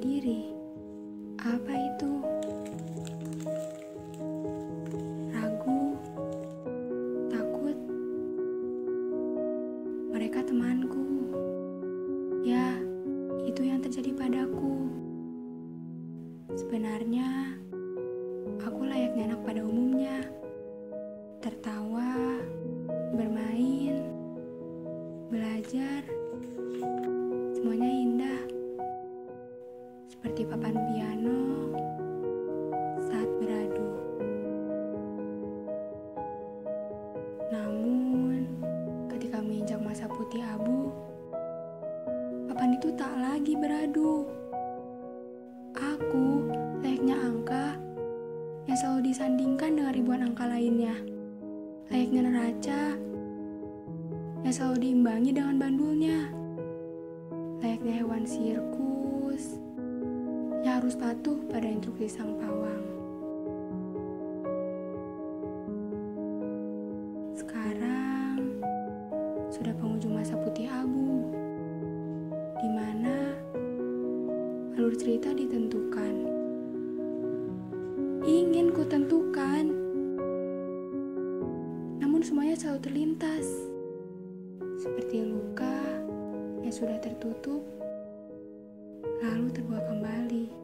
diri. Apa itu? Ragu, takut. Mereka temanku. Ya, itu yang terjadi padaku. Sebenarnya, aku layaknya anak pada umumnya. Tertawa, bermain, belajar, semuanya indah. Seperti papan piano saat beradu. Namun, ketika menginjak masa putih abu, papan itu tak lagi beradu. Aku layaknya angka yang selalu disandingkan dengan ribuan angka lainnya. Layaknya neraca yang selalu diimbangi dengan bandulnya. Layaknya hewan sirkus yang harus patuh pada instruksi sang pawang. Sekarang sudah penghujung masa putih abu, di mana alur cerita ditentukan. Ingin ku tentukan, namun semuanya selalu terlintas seperti luka yang sudah tertutup, lalu terbuka kembali.